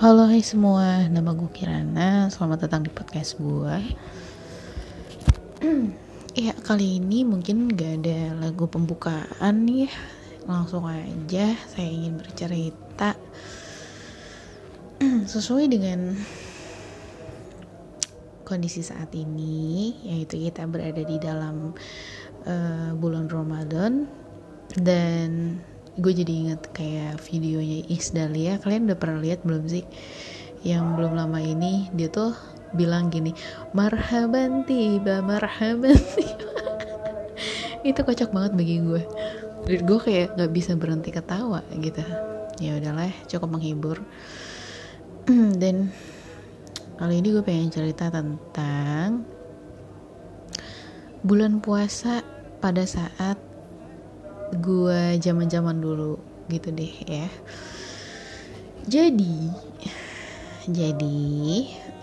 Halo hai semua, nama gue Kirana. Selamat datang di podcast gue Ya kali ini mungkin gak ada lagu pembukaan nih. Langsung aja saya ingin bercerita. Sesuai dengan kondisi saat ini Yaitu kita berada di dalam uh, bulan Ramadan. Dan gue jadi inget kayak videonya X Dahlia. Kalian udah pernah lihat belum sih? Yang belum lama ini dia tuh bilang gini marhaban tiba marhaban tiba. Itu kocak banget bagi gue dan gue kayak nggak bisa berhenti ketawa gitu. Ya udahlah cukup menghibur. Dan kali ini gue pengen cerita tentang bulan puasa pada saat gue zaman zaman dulu gitu deh ya. Jadi jadi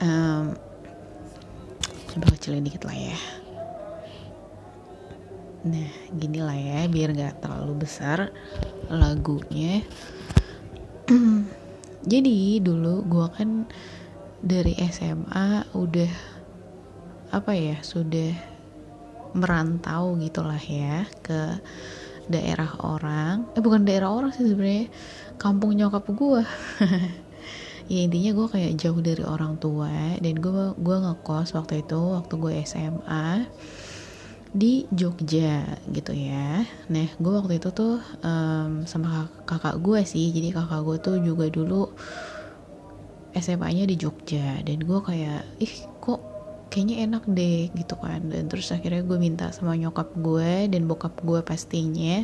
um, coba kecilin dikit lah ya. Nah gini lah ya biar nggak terlalu besar lagunya. Jadi dulu gue kan dari SMA udah apa ya sudah merantau gitulah ya ke daerah orang. Eh bukan daerah orang sih sebenarnya. Kampung nyokap gue ya intinya gue kayak jauh dari orang tua. Dan gue gue ngekos waktu itu waktu gue SMA di Jogja gitu ya. Nah gue waktu itu tuh um, sama kakak gue sih. Jadi kakak gue tuh juga dulu SMA-nya di Jogja. Dan gue kayak ih kayaknya enak deh gitu kan. Dan terus akhirnya gue minta sama nyokap gue dan bokap gue pastinya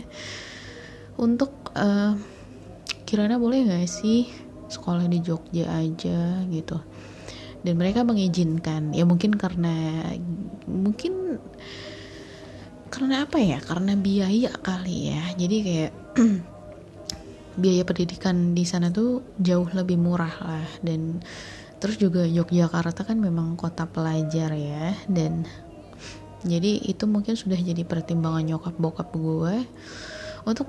untuk uh, kirana boleh gak sih sekolah di Jogja aja? gitu. Dan mereka mengizinkan. Ya mungkin karena mungkin karena apa ya? Karena biaya kali ya. Jadi kayak biaya pendidikan di sana tuh jauh lebih murah lah. Dan terus juga Yogyakarta kan memang kota pelajar ya dan jadi itu mungkin sudah jadi pertimbangan nyokap bokap gue untuk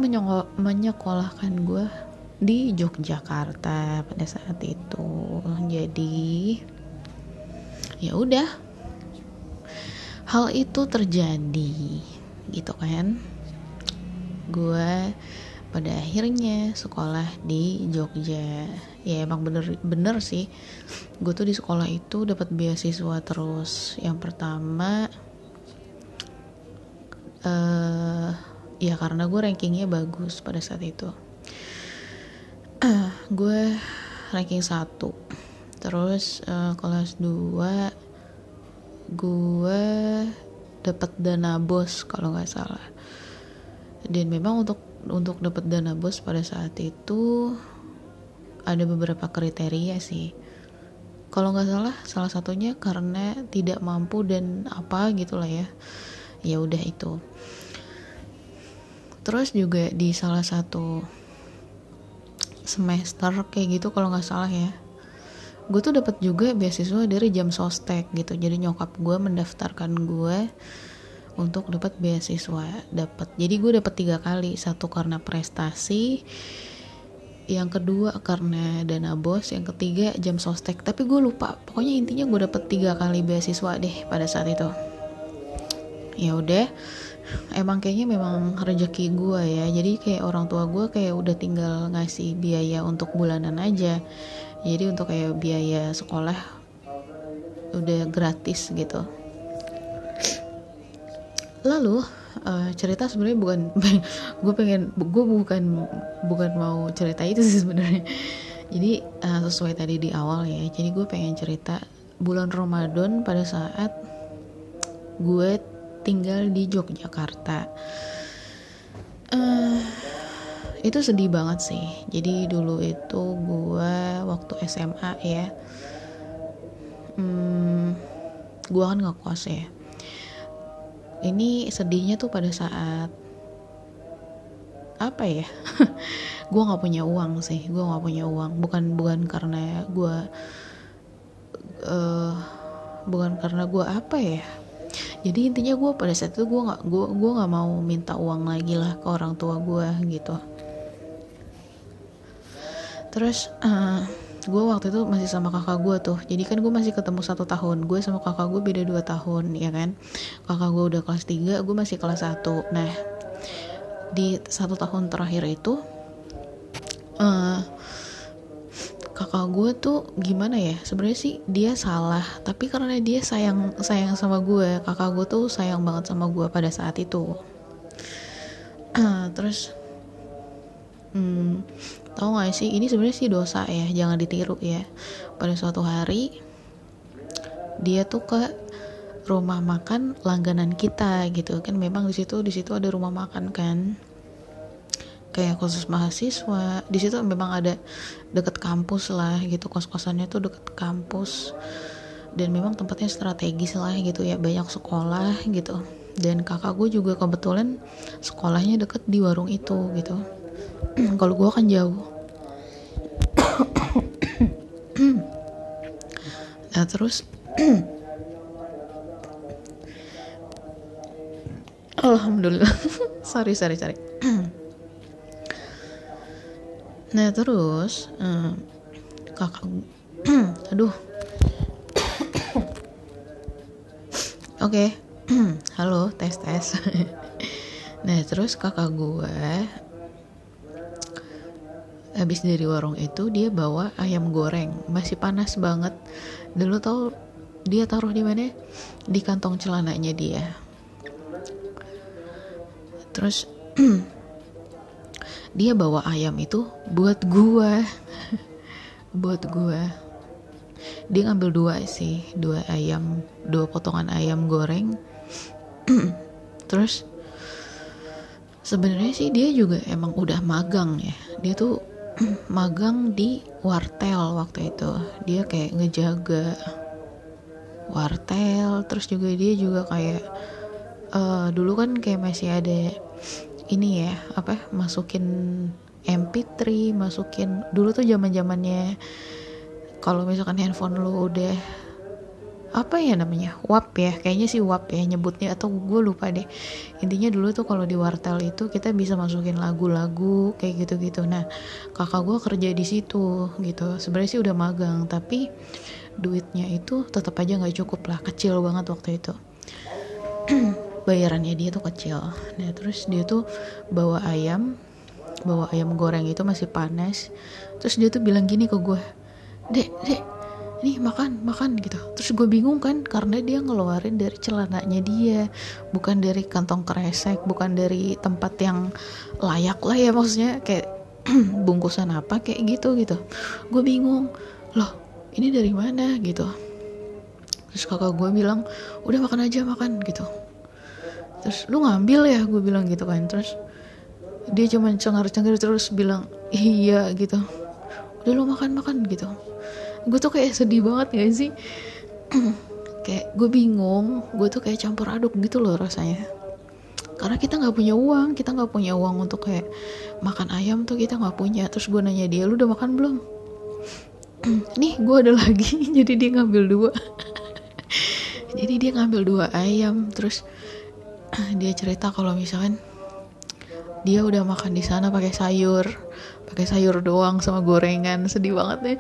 menyekolahkan gue di Yogyakarta pada saat itu. Jadi ya udah. Hal itu terjadi gitu kan. Gue pada akhirnya sekolah di Jogja. Ya emang bener bener sih. Gue tuh di sekolah itu dapat beasiswa terus. Yang pertama uh, ya karena gue rankingnya bagus pada saat itu. Gue ranking satu. Terus uh, kelas 2 gue dapat dana bos kalau nggak salah. Dan memang untuk untuk dapat dana bos pada saat itu ada beberapa kriteria sih. Kalau nggak salah salah satunya karena tidak mampu dan apa gitulah ya. Ya udah itu. Terus juga di salah satu semester kayak gitu kalau nggak salah ya gue tuh dapat juga beasiswa dari jam sostek gitu. Jadi nyokap gue mendaftarkan gue untuk dapat beasiswa dapat jadi gue dapat tiga kali. Satu karena prestasi yang kedua karena dana bos yang ketiga jam sostek. Tapi gue lupa pokoknya intinya gue dapet tiga kali beasiswa deh pada saat itu. Ya udah emang kayaknya memang rezeki gue ya. Jadi kayak orang tua gue kayak udah tinggal ngasih biaya untuk bulanan aja. Jadi untuk kayak biaya sekolah udah gratis gitu lalu uh, cerita sebenarnya bukan gue pengen gue bukan bukan mau cerita itu sih sebenarnya. Jadi uh, sesuai tadi di awal ya jadi gue pengen cerita bulan Ramadan pada saat gue tinggal di Yogyakarta. Uh, itu sedih banget sih. Jadi dulu itu gue waktu SMA ya hmm, gue kan ngekos ya ini sedihnya tuh pada saat apa ya? Gue nggak punya uang sih gue nggak punya uang. Bukan bukan karena gue uh, bukan karena gue apa ya? Jadi intinya gue pada saat itu gue nggak gue gue nggak mau minta uang lagi lah ke orang tua gue gitu. Terus uh, gue waktu itu masih sama kakak gue tuh. Jadi kan gue masih ketemu satu tahun. Gue sama kakak gue beda dua tahun ya kan? Kakak gue udah kelas 3 gue masih kelas 1 nah di satu tahun terakhir itu uh, kakak gue tuh gimana ya? Sebenarnya sih dia salah. Tapi karena dia sayang sayang sama gue kakak gue tuh sayang banget sama gue pada saat itu. Terus hmm, tahu gak sih? Ini sebenarnya sih dosa ya jangan ditiru ya. Pada suatu hari dia tuh ke rumah makan langganan kita gitu kan. Memang di situ di situ ada rumah makan kan. Kayak khusus mahasiswa. Di situ memang ada deket kampus lah gitu. Kos kosannya tuh deket kampus. Dan memang tempatnya strategis lah gitu ya. Banyak sekolah gitu. Dan kakak gue juga kebetulan sekolahnya deket di warung itu gitu kalau gue kan jauh. Nah terus Alhamdulillah. Sorry sorry sorry. Nah terus um, kakak aduh. Oke. Okay. halo tes tes. Nah terus kakak gue habis dari warung itu dia bawa ayam goreng. Masih panas banget. Dulu tau dia taruh di mana? Di kantong celananya dia. Terus dia bawa ayam itu buat gua. Buat gua. Dia ngambil dua sih. Dua ayam dua potongan ayam goreng. Terus sebenarnya sih dia juga emang udah magang ya. Dia tuh magang di wartel waktu itu. Dia kayak ngejaga wartel terus juga dia juga kayak uh, dulu kan kayak masih ada ini ya apa masukin MP3 masukin dulu tuh zaman zamannya kalau misalkan handphone lu udah apa ya namanya? Wap ya. Kayaknya sih wap ya nyebutnya atau gue lupa deh. Intinya dulu tuh kalau di wartel itu kita bisa masukin lagu-lagu kayak gitu-gitu. Nah kakak gue kerja di situ gitu. Sebenarnya sih udah magang tapi duitnya itu tetap aja nggak cukup lah. Kecil banget waktu itu. Bayarannya dia tuh kecil. Nah terus dia tuh bawa ayam bawa ayam goreng itu masih panas. Terus dia tuh bilang gini ke gue dek dek nih makan makan gitu. Terus gue bingung kan karena dia ngeluarin dari celananya dia bukan dari kantong kresek bukan dari tempat yang layak lah ya maksudnya kayak bungkusan apa kayak gitu gitu. Gue bingung loh ini dari mana? Gitu. Terus kakak gue bilang udah makan aja makan gitu. Terus lu ngambil ya gue bilang gitu kan. Terus dia cuma cengar-cengir terus bilang iya gitu. Udah lu makan makan gitu gue tuh kayak sedih banget gak sih? Kayak gue bingung gue tuh kayak campur aduk gitu loh rasanya. Karena kita nggak punya uang kita nggak punya uang untuk kayak makan ayam tuh kita nggak punya. Terus gue nanya dia lu udah makan belum? Nih gue ada lagi jadi dia ngambil dua. Jadi dia ngambil dua ayam terus dia cerita kalau misalkan dia udah makan di sana pakai sayur pakai sayur doang sama gorengan sedih banget deh.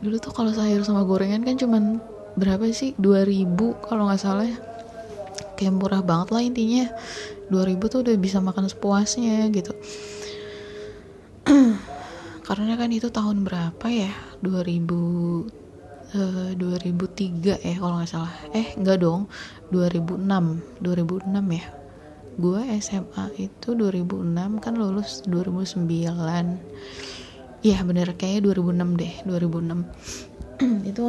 Dulu tuh kalau sayur sama gorengan kan cuman berapa sih? 2000 kalau nggak salah ya. Kayak murah banget lah intinya. 2000 tuh udah bisa makan sepuasnya gitu. Karena kan itu tahun berapa ya? 2000 Uh, 2003 ya kalau nggak salah. Eh nggak dong. 2006 2006 ya gue SMA itu 2006 kan lulus 2009 Iya bener kayaknya 2006 deh 2006 itu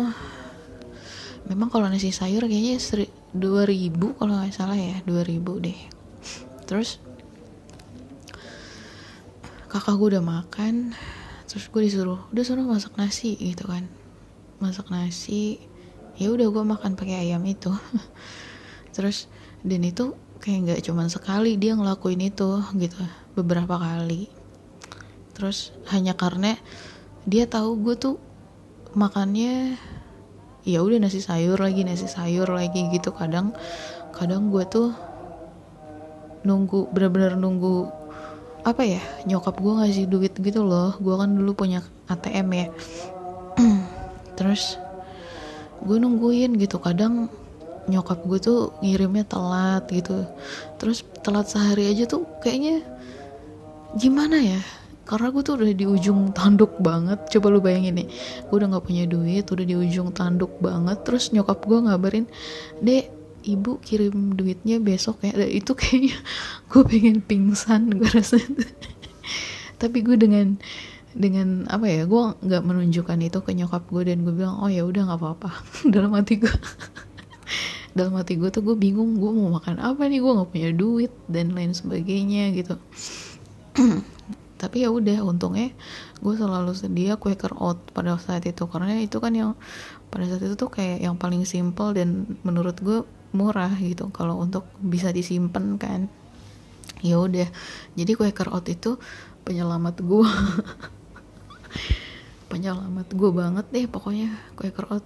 memang kalau nasi sayur kayaknya 2000 kalau nggak salah ya 2000 deh. Terus kakak gue udah makan terus gue disuruh udah suruh masak nasi gitu kan. Masak nasi ya udah gue makan pakai ayam itu. Terus dan itu kayak nggak cuman sekali dia ngelakuin itu gitu beberapa kali. Terus hanya karena dia tahu gue tuh makannya ya udah nasi sayur lagi nasi sayur lagi gitu. Kadang kadang gue tuh nunggu bener-bener nunggu apa ya nyokap gue ngasih duit gitu loh. Gue kan dulu punya ATM ya. Terus gue nungguin gitu. Kadang nyokap gue tuh ngirimnya telat gitu. Terus telat sehari aja tuh kayaknya gimana ya? Karena gue tuh udah di ujung tanduk banget. Coba lu bayangin nih gue udah nggak punya duit udah di ujung tanduk banget. Terus nyokap gue ngabarin dek ibu kirim duitnya besok ya. Dan itu kayaknya gue pengen pingsan gue rasa. Tapi gue dengan dengan apa ya gue nggak menunjukkan itu ke nyokap gue dan gue bilang oh ya udah nggak apa-apa. Dalam hati gue dalam hati gue tuh gue bingung gue mau makan apa nih gue nggak punya duit dan lain sebagainya gitu. Tapi ya udah untungnya gue selalu sedia Quaker Oat pada saat itu. Karena itu kan yang pada saat itu tuh kayak yang paling simple dan menurut gue murah gitu. Kalau untuk bisa disimpan kan. Ya udah jadi Quaker Oat itu penyelamat gue penyelamat gue banget deh pokoknya Quaker Oat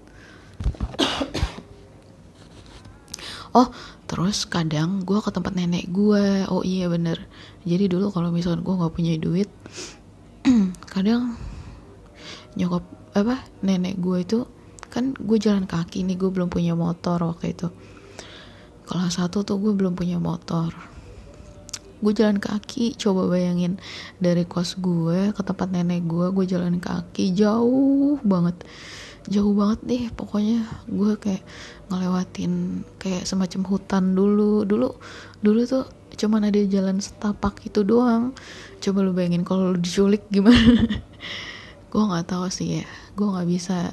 oh terus kadang gue ke tempat nenek gue oh iya bener. Jadi dulu kalau misalnya gue nggak punya duit kadang nyokap apa nenek gue itu kan gue jalan kaki nih gue belum punya motor waktu itu. Kelas satu tuh gue belum punya motor. Gue jalan kaki coba bayangin dari kos gue ke tempat nenek gue gue jalan kaki jauh banget jauh banget deh pokoknya gue kayak ngelewatin kayak semacam hutan dulu. Dulu dulu tuh cuman ada jalan setapak itu doang. Coba lu bayangin kalau lu diculik gimana? Gue nggak tahu sih ya. Gue nggak bisa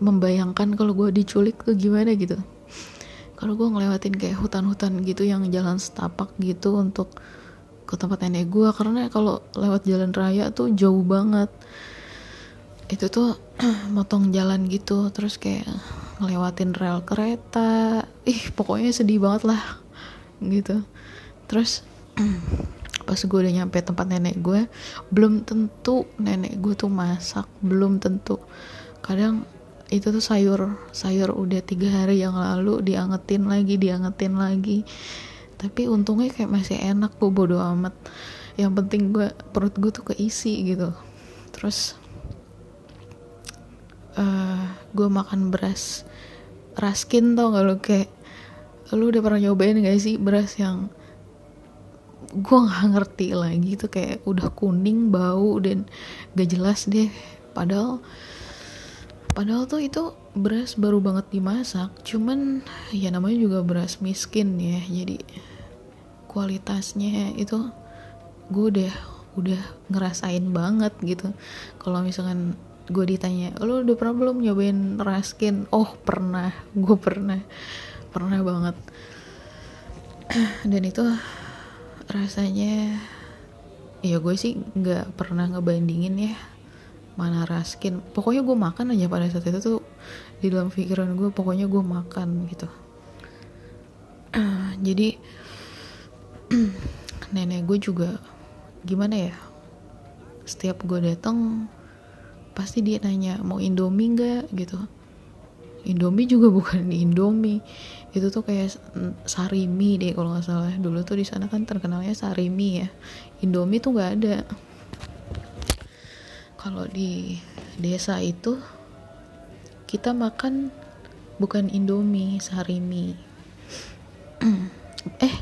membayangkan kalau gue diculik tuh gimana gitu. Kalau gue ngelewatin kayak hutan-hutan gitu yang jalan setapak gitu untuk ke tempat nenek gue karena kalau lewat jalan raya tuh jauh banget itu tuh motong jalan gitu terus kayak ngelewatin rel kereta. Ih pokoknya sedih banget lah gitu. Terus pas gue udah nyampe tempat nenek gue belum tentu nenek gue tuh masak belum tentu. Kadang itu tuh sayur sayur udah tiga hari yang lalu diangetin lagi diangetin lagi. Tapi untungnya kayak masih enak gue bodo amat. Yang penting gue perut gue tuh keisi gitu. Terus uh, gue makan beras raskin tau gak lo? Kayak lu udah pernah nyobain gak sih beras yang gue nggak ngerti lagi tuh? Kayak udah kuning bau dan gak jelas deh. Padahal padahal tuh itu beras baru banget dimasak. Cuman ya namanya juga beras miskin ya. Jadi kualitasnya itu gue udah udah ngerasain banget gitu. Kalau misalkan gue ditanya lo udah pernah belum nyobain raskin oh pernah gue pernah. Pernah banget. Dan itu rasanya ya gue sih nggak pernah ngebandingin ya mana raskin pokoknya gue makan aja pada saat itu tuh di dalam pikiran gue pokoknya gue makan gitu. Jadi nenek gue juga gimana ya setiap gue datang pasti dia nanya mau indomie nggak? gitu. Indomie juga bukan indomie. Itu tuh kayak sarimi deh kalau nggak salah. Dulu tuh di sana kan terkenalnya sarimi ya. Indomie tuh nggak ada. Kalau di desa itu kita makan bukan indomie sarimi. Eh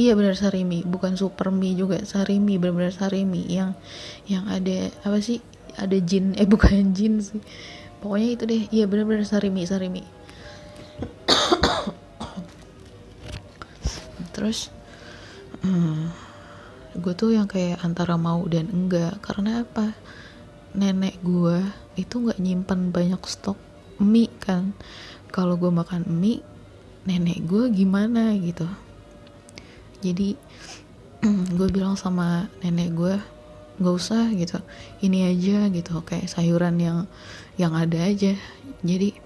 iya benar sarimi. Bukan super mie juga. Sarimi benar-benar sarimi yang yang ada apa sih ada jin. Eh bukan jin sih. Pokoknya itu deh. Iya bener-bener sarimi sarimi. Terus hmm, gue tuh yang kayak antara mau dan enggak. Karena apa? Nenek gue itu nggak nyimpan banyak stok mie kan? Kalau gue makan mie nenek gue gimana gitu. Jadi gue bilang sama nenek gue nggak usah gitu. Ini aja gitu. Kayak sayuran yang yang ada aja. Jadi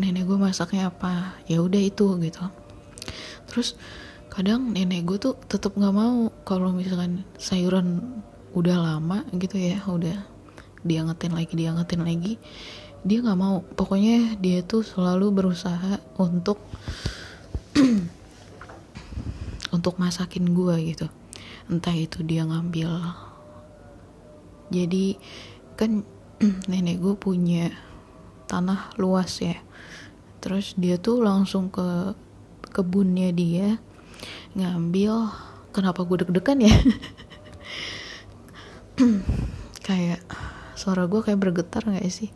nenek gue masaknya apa? Ya udah itu gitu. Terus kadang nenek gue tuh tetap nggak mau kalau misalkan sayuran udah lama gitu ya udah diangetin lagi diangetin lagi dia nggak mau. Pokoknya dia tuh selalu berusaha untuk untuk masakin gue gitu. Entah itu dia ngambil jadi kan nenek gue punya tanah luas ya. Terus dia tuh langsung ke kebunnya dia ngambil kenapa gue deg-degan ya? Kayak suara gue kayak bergetar nggak sih?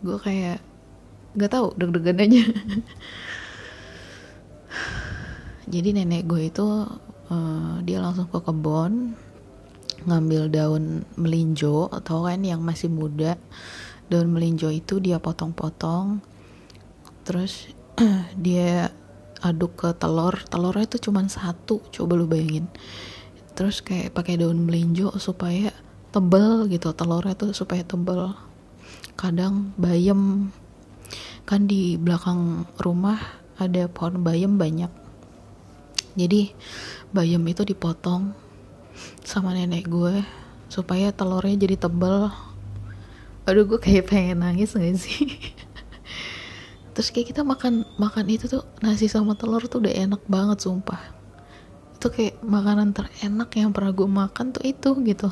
Gue kayak nggak tahu deg-degan aja jadi nenek gue itu uh, dia langsung ke kebun ngambil daun melinjo atau kan yang masih muda daun melinjo itu dia potong-potong terus dia aduk ke telur telurnya itu cuma satu coba lu bayangin. Terus kayak pakai daun melinjo supaya tebel gitu telurnya tuh supaya tebel. Kadang bayam kan di belakang rumah ada pohon bayam banyak. Jadi bayam itu dipotong sama nenek gue supaya telurnya jadi tebel aduh gue kayak pengen nangis gak sih? Terus kayak kita makan makan itu tuh nasi sama telur tuh udah enak banget sumpah. Itu kayak makanan terenak yang pernah gue makan tuh itu gitu.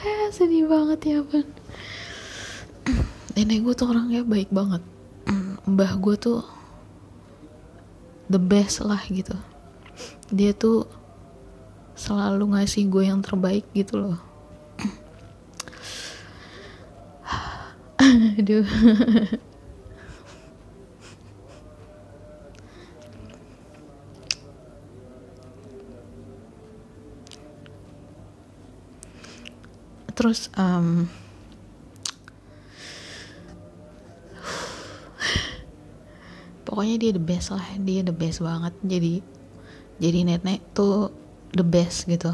Eh sedih banget ya pun nenek gue tuh orangnya baik banget. Mbah gue tuh the best lah gitu. Dia tuh selalu ngasih gue yang terbaik gitu loh. Aduh. Terus um, pokoknya dia the best lah dia the best banget. Jadi jadi nenek tuh the best gitu.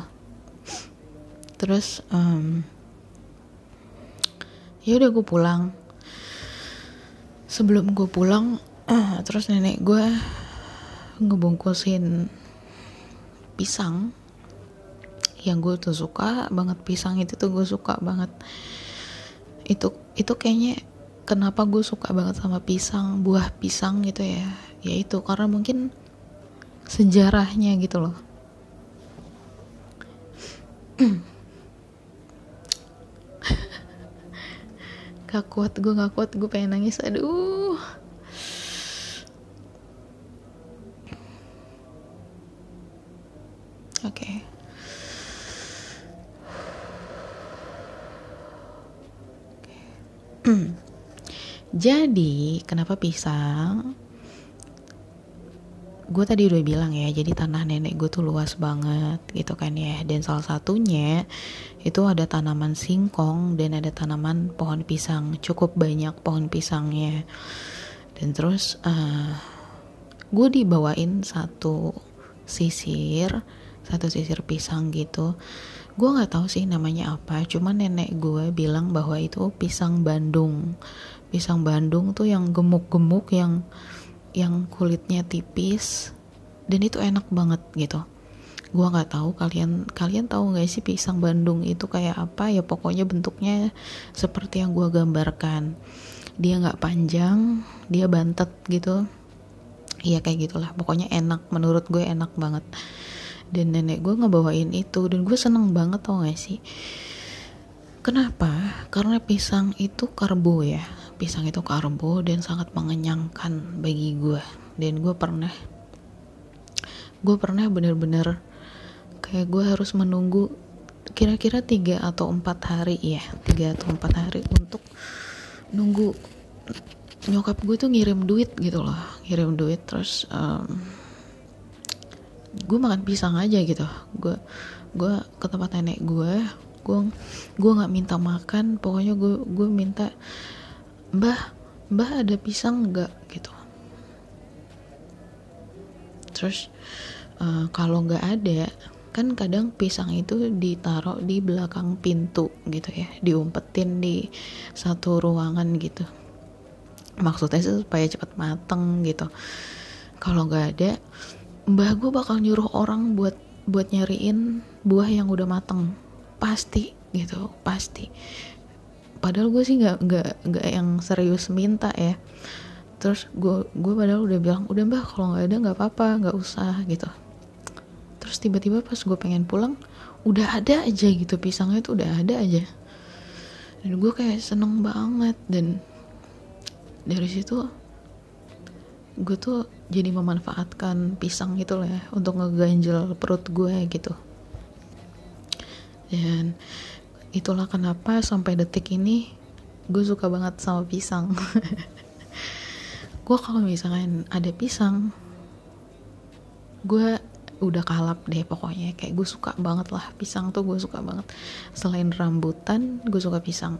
Terus um, ya udah gue pulang. Sebelum gue pulang uh, terus nenek gue ngebungkusin pisang yang gue tuh suka banget. Pisang itu tuh gue suka banget. Itu itu kayaknya kenapa gue suka banget sama pisang buah pisang gitu ya. Ya itu karena mungkin sejarahnya gitu loh gak kuat gue gak kuat gue pengen nangis aduh. Oke. Okay. jadi kenapa pisang gue tadi udah bilang ya jadi tanah nenek gue tuh luas banget gitu kan ya. Dan salah satunya itu ada tanaman singkong dan ada tanaman pohon pisang. Cukup banyak pohon pisangnya. Dan terus uh, gue dibawain satu sisir satu sisir pisang gitu. Gue nggak tahu sih namanya apa cuman nenek gue bilang bahwa itu pisang Bandung. Pisang Bandung tuh yang gemuk-gemuk yang yang kulitnya tipis dan itu enak banget gitu. Gue nggak tahu kalian kalian tahu nggak sih pisang Bandung itu kayak apa? Ya pokoknya bentuknya seperti yang gue gambarkan. Dia nggak panjang dia bantet gitu. Iya kayak gitulah. Pokoknya enak menurut gue enak banget. Dan nenek gue ngebawain itu dan gue seneng banget tau gak sih? Kenapa? Karena pisang itu karbo ya pisang itu karbo dan sangat mengenyangkan bagi gue dan gue pernah gue pernah bener-bener kayak gue harus menunggu kira-kira tiga atau empat hari ya tiga atau empat hari untuk nunggu nyokap gue tuh ngirim duit gitu loh ngirim duit terus um, gue makan pisang aja gitu. Gue gue ke tempat nenek gue gue gue nggak minta makan pokoknya gue gue minta mbah mbah ada pisang nggak? Gitu. Terus uh, kalau nggak ada kan kadang pisang itu ditaruh di belakang pintu gitu ya diumpetin di satu ruangan gitu. Maksudnya sih supaya cepat mateng gitu. Kalau nggak ada mbah gue bakal nyuruh orang buat buat nyariin buah yang udah mateng. Pasti gitu pasti padahal gue sih nggak nggak nggak yang serius minta ya. Terus gue gue padahal udah bilang udah mbak kalau nggak ada nggak apa-apa nggak usah gitu. Terus tiba-tiba pas gue pengen pulang udah ada aja gitu. Pisangnya tuh udah ada aja. Dan gue kayak seneng banget. Dan dari situ gue tuh jadi memanfaatkan pisang gitu lah ya, untuk ngeganjel perut gue gitu. Dan itulah kenapa sampai detik ini gue suka banget sama pisang. Gue kalau misalkan ada pisang gue udah kalap deh pokoknya. Kayak gue suka banget lah pisang tuh gue suka banget. Selain rambutan gue suka pisang.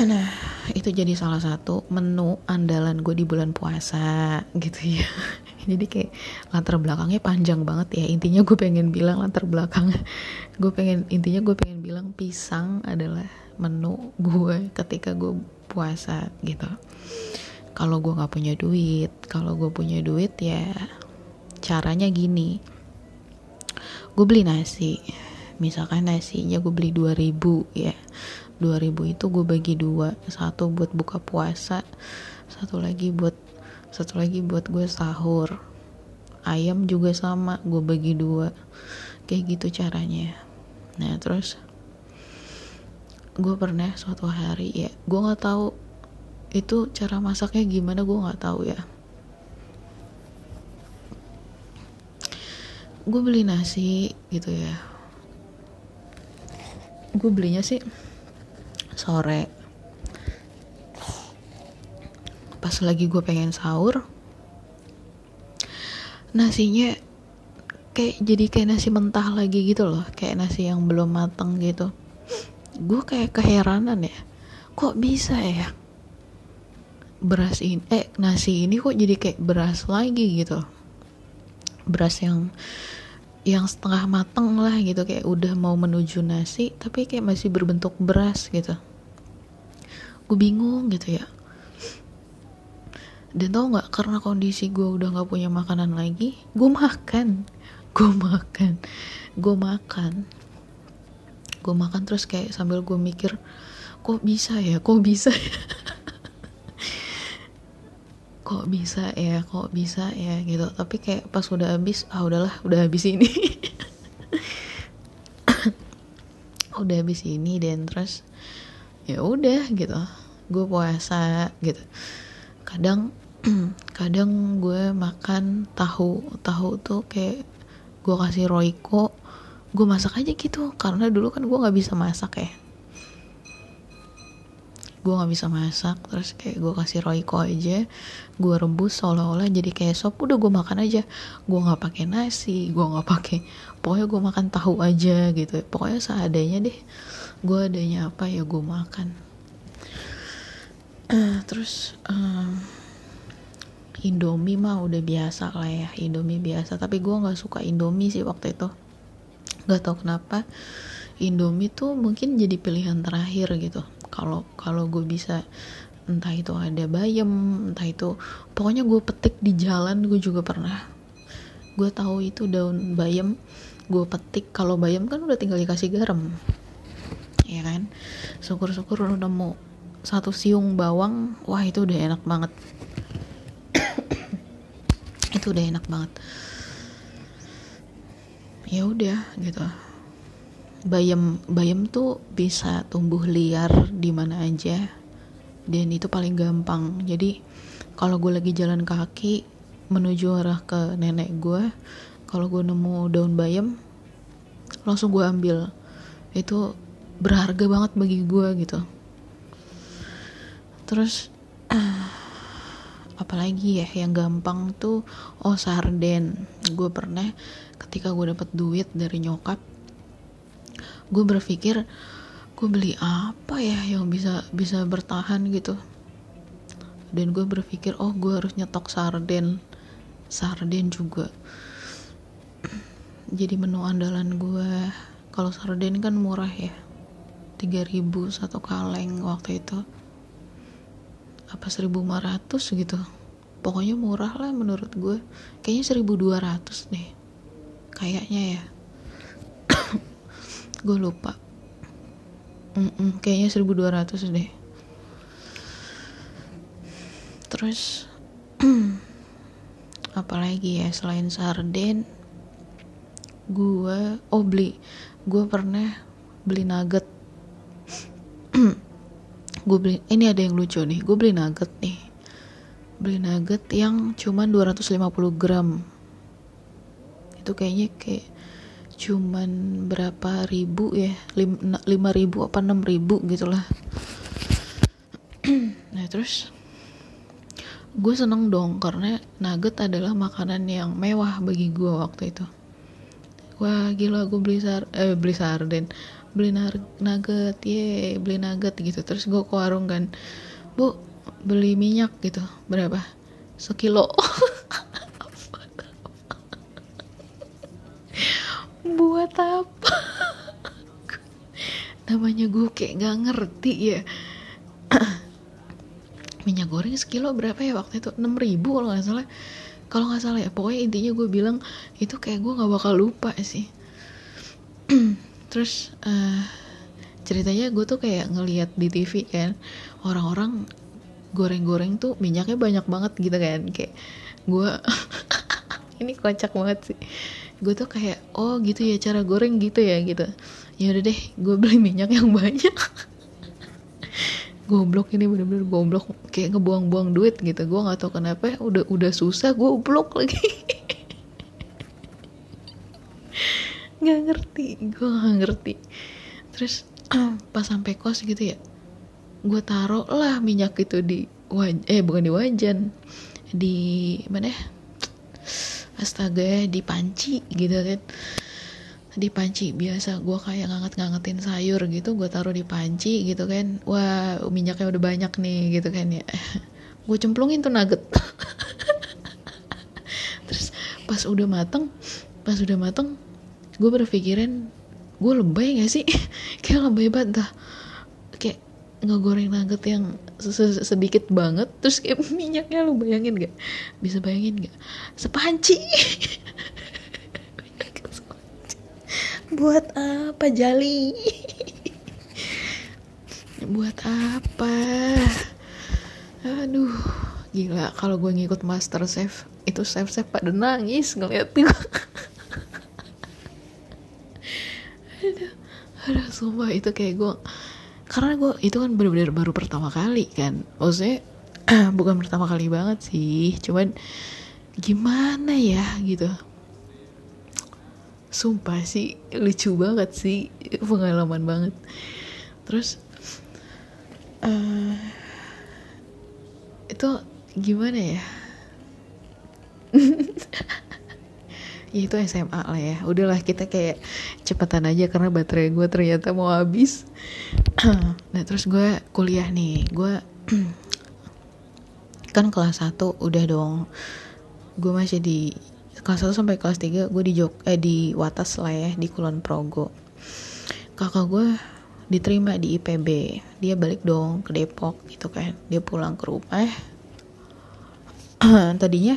Nah itu jadi salah satu menu andalan gue di bulan puasa gitu ya jadi kayak latar belakangnya panjang banget ya. Intinya gue pengen bilang latar belakang gue pengen intinya gue pengen bilang pisang adalah menu gue ketika gue puasa gitu. Kalau gue nggak punya duit kalau gue punya duit ya caranya gini. Gue beli nasi. Misalkan nasinya gue beli 2000 ya. 2000 itu gue bagi dua. Satu buat buka puasa satu lagi buat satu lagi buat gue sahur. Ayam juga sama gue bagi dua. Kayak gitu caranya. Nah terus gue pernah suatu hari ya gue nggak tahu itu cara masaknya gimana gue nggak tahu ya. Gue beli nasi gitu ya. Gue belinya sih sore pas lagi gue pengen sahur nasinya kayak jadi kayak nasi mentah lagi gitu loh kayak nasi yang belum matang gitu. Gue kayak keheranan ya kok bisa ya? Beras ini eh nasi ini kok jadi kayak beras lagi gitu. Beras yang yang setengah mateng lah gitu kayak udah mau menuju nasi tapi kayak masih berbentuk beras gitu. Gue bingung gitu ya dan tau nggak karena kondisi gue udah nggak punya makanan lagi gue makan. Gue makan. Gue makan. Gue makan terus kayak sambil gue mikir kok bisa ya? Kok bisa ya? Kok bisa ya? Kok bisa ya? Gitu. Tapi kayak pas udah habis ah udahlah udah habis ini. Udah habis ini dan terus ya udah gitu. Gue puasa gitu. Kadang kadang gue makan tahu tahu tuh kayak gue kasih roiko gue masak aja gitu. Karena dulu kan gue nggak bisa masak ya. Gue nggak bisa masak terus kayak gue kasih roiko aja gue rebus seolah-olah jadi kayak sop. Udah gue makan aja. Gue nggak pakai nasi gue nggak pakai pokoknya gue makan tahu aja gitu. Pokoknya seadanya deh gue adanya apa ya gue makan. Uh, terus um, Indomie mah udah biasa lah ya Indomie biasa. Tapi gue nggak suka Indomie sih waktu itu. Nggak tau kenapa. Indomie tuh mungkin jadi pilihan terakhir gitu. Kalau kalau gue bisa entah itu ada bayam entah itu pokoknya gue petik di jalan gue juga pernah. Gue tahu itu daun bayam gue petik. Kalau bayam kan udah tinggal dikasih garam ya kan? Syukur-syukur lu nemu satu siung bawang wah itu udah enak banget itu udah enak banget. Ya udah gitu. Bayam bayam tuh bisa tumbuh liar di mana aja. Dan itu paling gampang. Jadi kalau gue lagi jalan kaki menuju arah ke nenek gue kalau gue nemu daun bayam langsung gue ambil. Itu berharga banget bagi gue gitu. Terus apalagi ya yang gampang tuh oh sarden. Gue pernah ketika gue dapet duit dari nyokap gue berpikir gue beli apa ya yang bisa bisa bertahan gitu? Dan gue berpikir oh gue harus nyetok sarden. Sarden juga. Jadi menu andalan gue kalau sarden kan murah ya 3000 satu kaleng waktu itu apa 1500 gitu? Pokoknya murah lah menurut gue. Kayaknya 1200 deh. Kayaknya ya. Gue lupa. Mm -mm, kayaknya 1200 deh. Terus apalagi ya selain sarden gue oh beli. Gue pernah beli nugget gue beli ini ada yang lucu nih gue beli nugget nih. Beli nugget yang cuman 250 gram. Itu kayaknya kayak cuman berapa ribu ya lima ribu apa enam ribu gitulah. Nah terus gue seneng dong karena nugget adalah makanan yang mewah bagi gue waktu itu. Wah gila gue beli sar eh beli sarden beli nugget ye beli nugget gitu. Terus gue ke warung kan bu beli minyak gitu. Berapa? Sekilo. Buat apa? Namanya gue kayak gak ngerti ya. Minyak goreng sekilo berapa ya waktu itu? 6 ribu kalau nggak salah. Kalau nggak salah ya pokoknya intinya gue bilang itu kayak gue nggak bakal lupa sih terus uh, ceritanya gue tuh kayak ngeliat di TV kan orang-orang goreng-goreng tuh minyaknya banyak banget gitu kan. Kayak gue ini kocak banget sih. Gue tuh kayak oh gitu ya cara goreng gitu ya gitu. Ya udah deh gue beli minyak yang banyak. Goblok ini bener-bener goblok. Kayak ngebuang-buang duit gitu. Gue nggak tahu kenapa udah udah susah gue blok lagi nggak ngerti gue nggak ngerti. Terus pas sampai kos gitu ya gue taruh lah minyak itu di waj eh bukan di wajan di mana ya? Astaga di panci gitu kan. Di panci biasa gue kayak nganget-ngangetin sayur gitu gue taruh di panci gitu kan. Wah minyaknya udah banyak nih gitu kan ya. Gue cemplungin tuh nugget. Terus pas udah mateng pas udah mateng gue berpikiran gue lebay gak sih? Kayak lebay banget dah. Kayak ngegoreng nugget yang sedikit banget terus kayak minyaknya lu bayangin gak bisa bayangin gak sepanci! Buat apa jali? Buat apa? Aduh gila. Kalau gue ngikut master chef itu chef chef pada nangis ngeliat gue aduh sumpah itu kayak gue karena gue itu kan bener-bener baru pertama kali kan. Maksudnya bukan pertama kali banget sih cuman gimana ya gitu. Sumpah sih lucu banget sih pengalaman banget. Terus uh, itu gimana ya ya itu SMA lah ya. Udahlah kita kayak cepetan aja karena baterai gue ternyata mau habis. Nah terus gue kuliah nih. Gue kan kelas 1 udah dong. Gue masih di kelas 1 sampai kelas 3 gue di Jok eh di Watas lah ya di Kulon Progo. Kakak gue diterima di IPB dia balik dong ke Depok gitu kan. Dia pulang ke rumah. Tadinya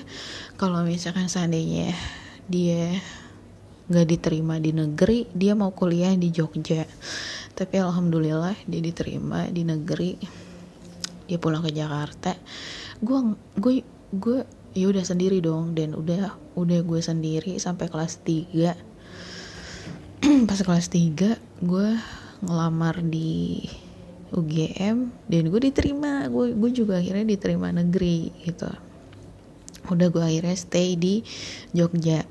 kalau misalkan seandainya dia nggak diterima di negeri dia mau kuliah di Jogja. Tapi alhamdulillah dia diterima di negeri. Dia pulang ke Jakarta. Gue gue gue ya udah sendiri dong dan udah udah gue sendiri sampai kelas 3 pas kelas 3 gue ngelamar di UGM dan gue diterima. Gue gue juga akhirnya diterima negeri gitu udah gue akhirnya stay di Jogja.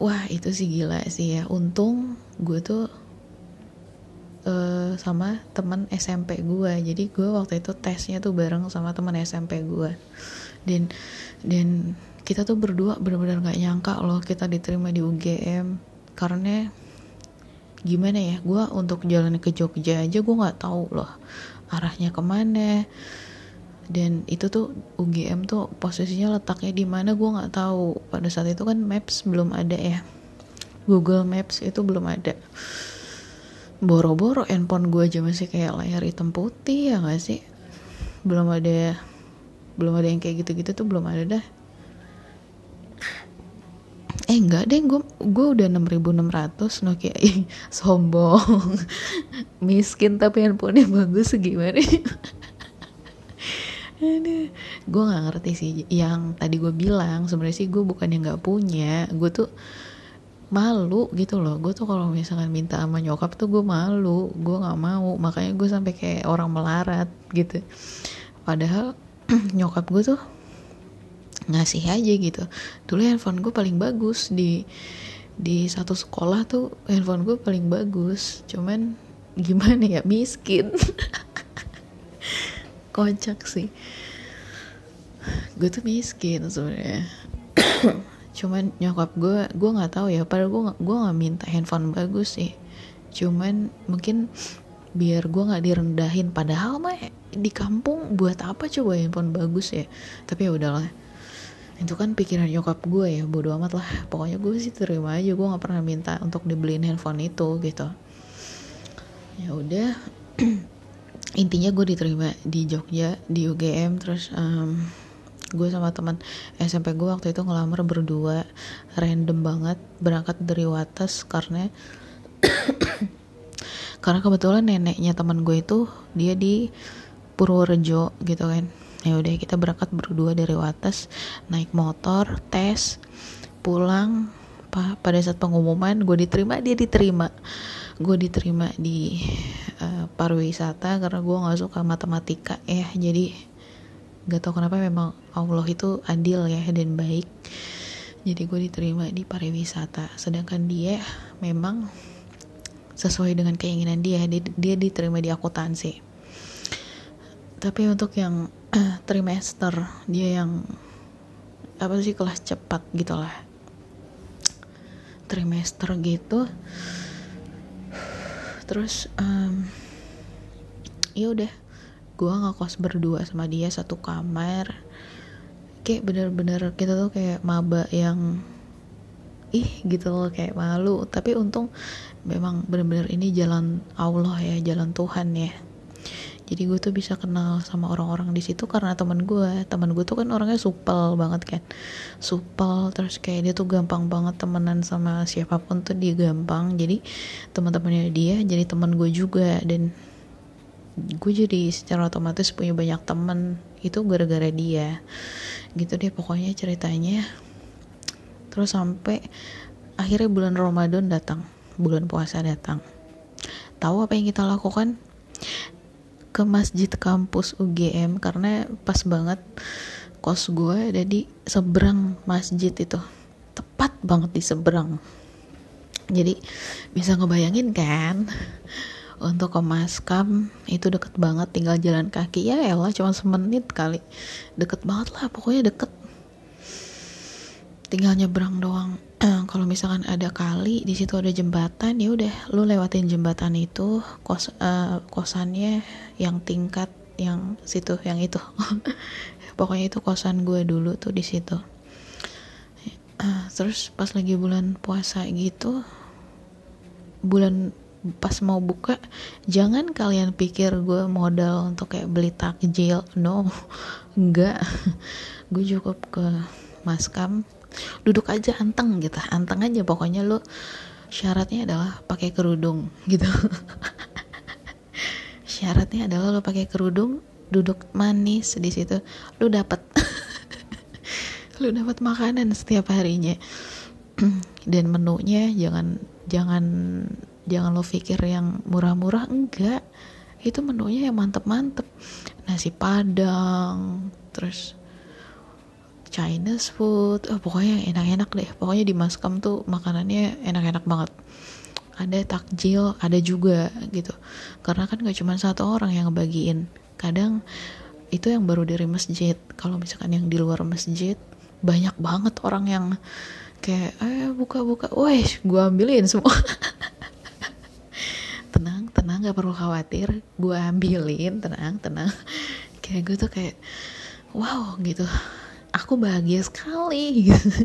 Wah itu sih gila sih ya. Untung gue tuh uh, sama teman SMP gue jadi gue waktu itu tesnya tuh bareng sama teman SMP gue dan dan kita tuh berdua benar-benar nggak nyangka loh kita diterima di UGM karena gimana ya gue untuk jalan ke Jogja aja gue nggak tahu loh arahnya ke mana dan itu tuh UGM tuh posisinya letaknya di mana gue nggak tahu. Pada saat itu kan Maps belum ada ya. Google Maps itu belum ada. Boro-boro handphone gue aja masih kayak layar hitam putih ya gak sih? Belum ada belum ada yang kayak gitu-gitu tuh belum ada dah. Eh enggak deh gue gue udah 6600 Nokia sombong. Miskin tapi handphonenya bagus gimana gue nggak ngerti sih yang tadi gue bilang. Sebenarnya sih gue bukan yang nggak punya. Gue tuh malu gitu loh. Gue tuh kalau misalkan minta sama nyokap tuh gue malu. Gue nggak mau. Makanya gue sampai kayak orang melarat gitu. Padahal nyokap gue tuh ngasih aja gitu. Dulu handphone gue paling bagus di di satu sekolah tuh handphone gue paling bagus. Cuman gimana ya miskin kocak sih. Gue tuh miskin sebenarnya. Cuman nyokap gue gue nggak tahu ya padahal gue gue nggak minta handphone bagus sih. Cuman mungkin biar gue nggak direndahin padahal mah di kampung buat apa coba handphone bagus ya? Tapi ya udahlah. Itu kan pikiran nyokap gue ya bodo amat lah. Pokoknya gue sih terima aja gue nggak pernah minta untuk dibeliin handphone itu gitu. Ya udah intinya gue diterima di Jogja di UGM terus um, gue sama teman SMP gue waktu itu ngelamar berdua random banget berangkat dari Wates karena karena kebetulan neneknya teman gue itu dia di Purworejo gitu kan. Ya udah kita berangkat berdua dari Wates naik motor tes pulang pa, pada saat pengumuman gue diterima dia diterima gue diterima di uh, pariwisata karena gue nggak suka matematika. Ya jadi gak tau kenapa memang Allah itu adil ya dan baik. Jadi gue diterima di pariwisata. Sedangkan dia memang sesuai dengan keinginan dia. Dia, dia diterima di akuntansi. Tapi untuk yang uh, trimester dia yang apa sih kelas cepat gitulah. Trimester gitu terus um, ya udah gue ngekos berdua sama dia satu kamar. Kayak bener-bener kita tuh kayak maba yang ih gitu loh kayak malu. Tapi untung memang bener-bener ini jalan Allah ya jalan Tuhan ya jadi gue tuh bisa kenal sama orang-orang di situ karena teman gue teman gue tuh kan orangnya supel banget kan. Supel terus kayak dia tuh gampang banget temenan sama siapa pun tuh dia gampang. Jadi teman-temannya dia jadi teman gue juga. Dan gue jadi secara otomatis punya banyak temen. Itu gara-gara dia. Gitu deh pokoknya ceritanya. Terus sampai akhirnya bulan Ramadan datang. Bulan puasa datang. Tahu apa yang kita lakukan ke masjid kampus UGM karena pas banget kos gue ada di seberang masjid itu. Tepat banget di seberang. Jadi bisa ngebayangin kan? Untuk ke Maskam itu deket banget. Tinggal jalan kaki ya elah cuma semenit kali. Deket banget lah pokoknya deket tinggal nyebrang doang. Kalau misalkan ada kali di situ ada jembatan ya udah lu lewatin jembatan itu kos uh, kosannya yang tingkat yang situ yang itu. Pokoknya itu kosan gue dulu tuh di situ. Uh, terus pas lagi bulan puasa gitu bulan pas mau buka jangan kalian pikir gue modal untuk kayak beli takjil no enggak. Gue cukup ke maskam duduk aja anteng gitu. Anteng aja pokoknya lo syaratnya adalah pakai kerudung gitu. Syaratnya adalah lo pakai kerudung duduk manis di situ lo dapat lo dapat makanan setiap harinya. Dan menunya jangan jangan jangan lo pikir yang murah-murah enggak. Itu menunya yang mantep-mantep. Nasi padang terus Chinese food. Oh, pokoknya enak-enak deh. Pokoknya di Maskam tuh makanannya enak-enak banget. Ada takjil ada juga gitu. Karena kan gak cuma satu orang yang ngebagiin. Kadang itu yang baru dari masjid. Kalau misalkan yang di luar masjid banyak banget orang yang kayak eh buka-buka. Wah gue ambilin semua. Tenang gak perlu khawatir. Gue ambilin tenang tenang. Kayak gue tuh kayak wow gitu aku bahagia sekali gitu.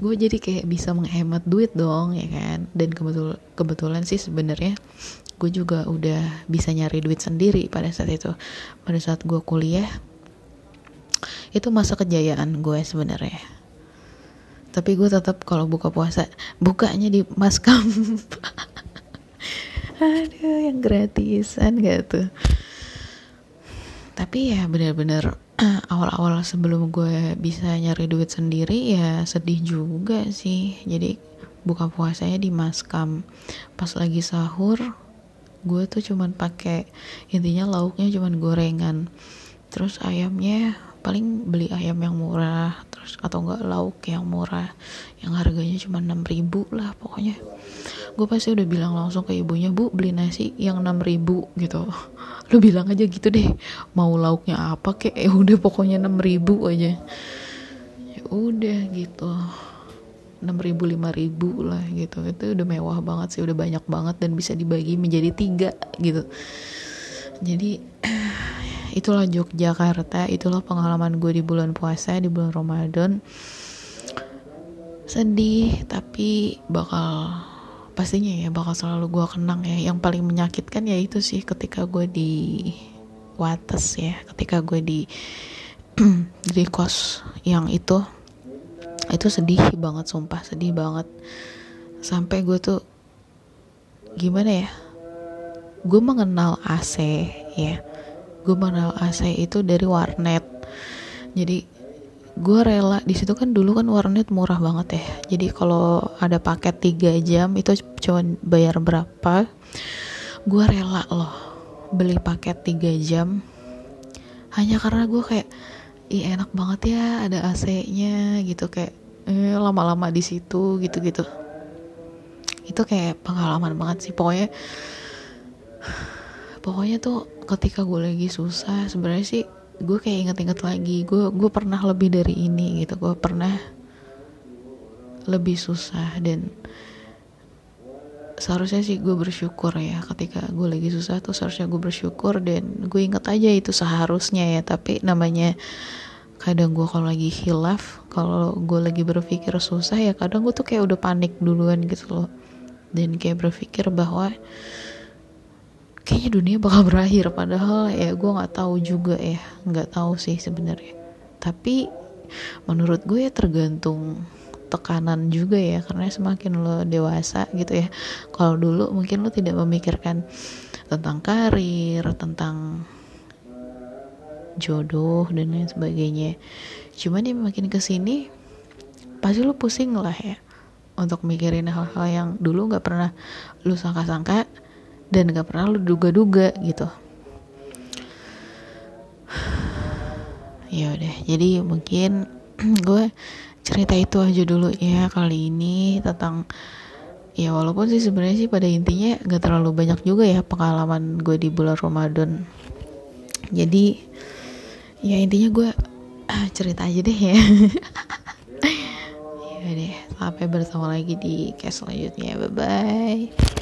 gue jadi kayak bisa menghemat duit dong ya kan? Dan kebetul kebetulan sih sebenarnya gue juga udah bisa nyari duit sendiri pada saat itu. Pada saat gue kuliah itu masa kejayaan gue sebenarnya. Tapi gue tetap kalau buka puasa bukanya di maskam aduh yang gratisan gak tuh? Tapi ya bener-bener awal-awal sebelum gue bisa nyari duit sendiri ya sedih juga sih. Jadi buka puasanya di maskam. Pas lagi sahur gue tuh cuman pakai intinya lauknya cuman gorengan. Terus ayamnya paling beli ayam yang murah terus atau enggak lauk yang murah yang harganya cuma 6000 lah pokoknya gue pasti udah bilang langsung ke ibunya bu beli nasi yang 6000 gitu. Lu bilang aja gitu deh. Mau lauknya apa kek? Ya udah pokoknya 6000 aja. Ya udah gitu. 6000 5000 lah gitu. Itu udah mewah banget sih udah banyak banget dan bisa dibagi menjadi tiga gitu. Jadi itulah Yogyakarta itulah pengalaman gue di bulan puasa di bulan Ramadan. Sedih tapi bakal pastinya ya bakal selalu gue kenang ya. Yang paling menyakitkan ya itu sih ketika gue di Wates ya. Ketika gue di di kos yang itu itu sedih banget sumpah sedih banget. Sampai gue tuh gimana ya? Gue mengenal AC ya. Gue mengenal AC itu dari warnet. Jadi gue rela di situ kan dulu kan warnet murah banget ya. Jadi kalau ada paket 3 jam itu cuma bayar berapa? Gue rela loh beli paket 3 jam. Hanya karena gue kayak ih enak banget ya ada AC-nya gitu. Kayak eh, lama-lama di situ gitu-gitu. Itu kayak pengalaman banget sih. Pokoknya pokoknya tuh ketika gue lagi susah sebenarnya sih gue kayak inget-inget lagi gue gue pernah lebih dari ini gitu. Gue pernah lebih susah dan seharusnya sih gue bersyukur ya ketika gue lagi susah tuh seharusnya gue bersyukur dan gue inget aja itu seharusnya ya. Tapi namanya kadang gue kalau lagi hilaf kalau gue lagi berpikir susah ya kadang gue tuh kayak udah panik duluan gitu loh. Dan kayak berpikir bahwa kayaknya dunia bakal berakhir padahal ya gue nggak tahu juga ya. Nggak tahu sih sebenarnya. Tapi menurut gue ya tergantung tekanan juga ya karena semakin lo dewasa gitu ya. Kalau dulu mungkin lo tidak memikirkan tentang karir tentang jodoh dan lain sebagainya. Cuman ya makin ke sini pasti lo pusing lah ya untuk mikirin hal-hal yang dulu nggak pernah lo sangka-sangka dan gak pernah lu duga-duga gitu. Ya udah jadi mungkin gue cerita itu aja dulu ya kali ini tentang ya walaupun sih sebenarnya sih pada intinya gak terlalu banyak juga ya pengalaman gue di bulan Ramadan. Jadi ya intinya gue ah, cerita aja deh ya. Ya deh sampai bersama lagi di case selanjutnya. Bye bye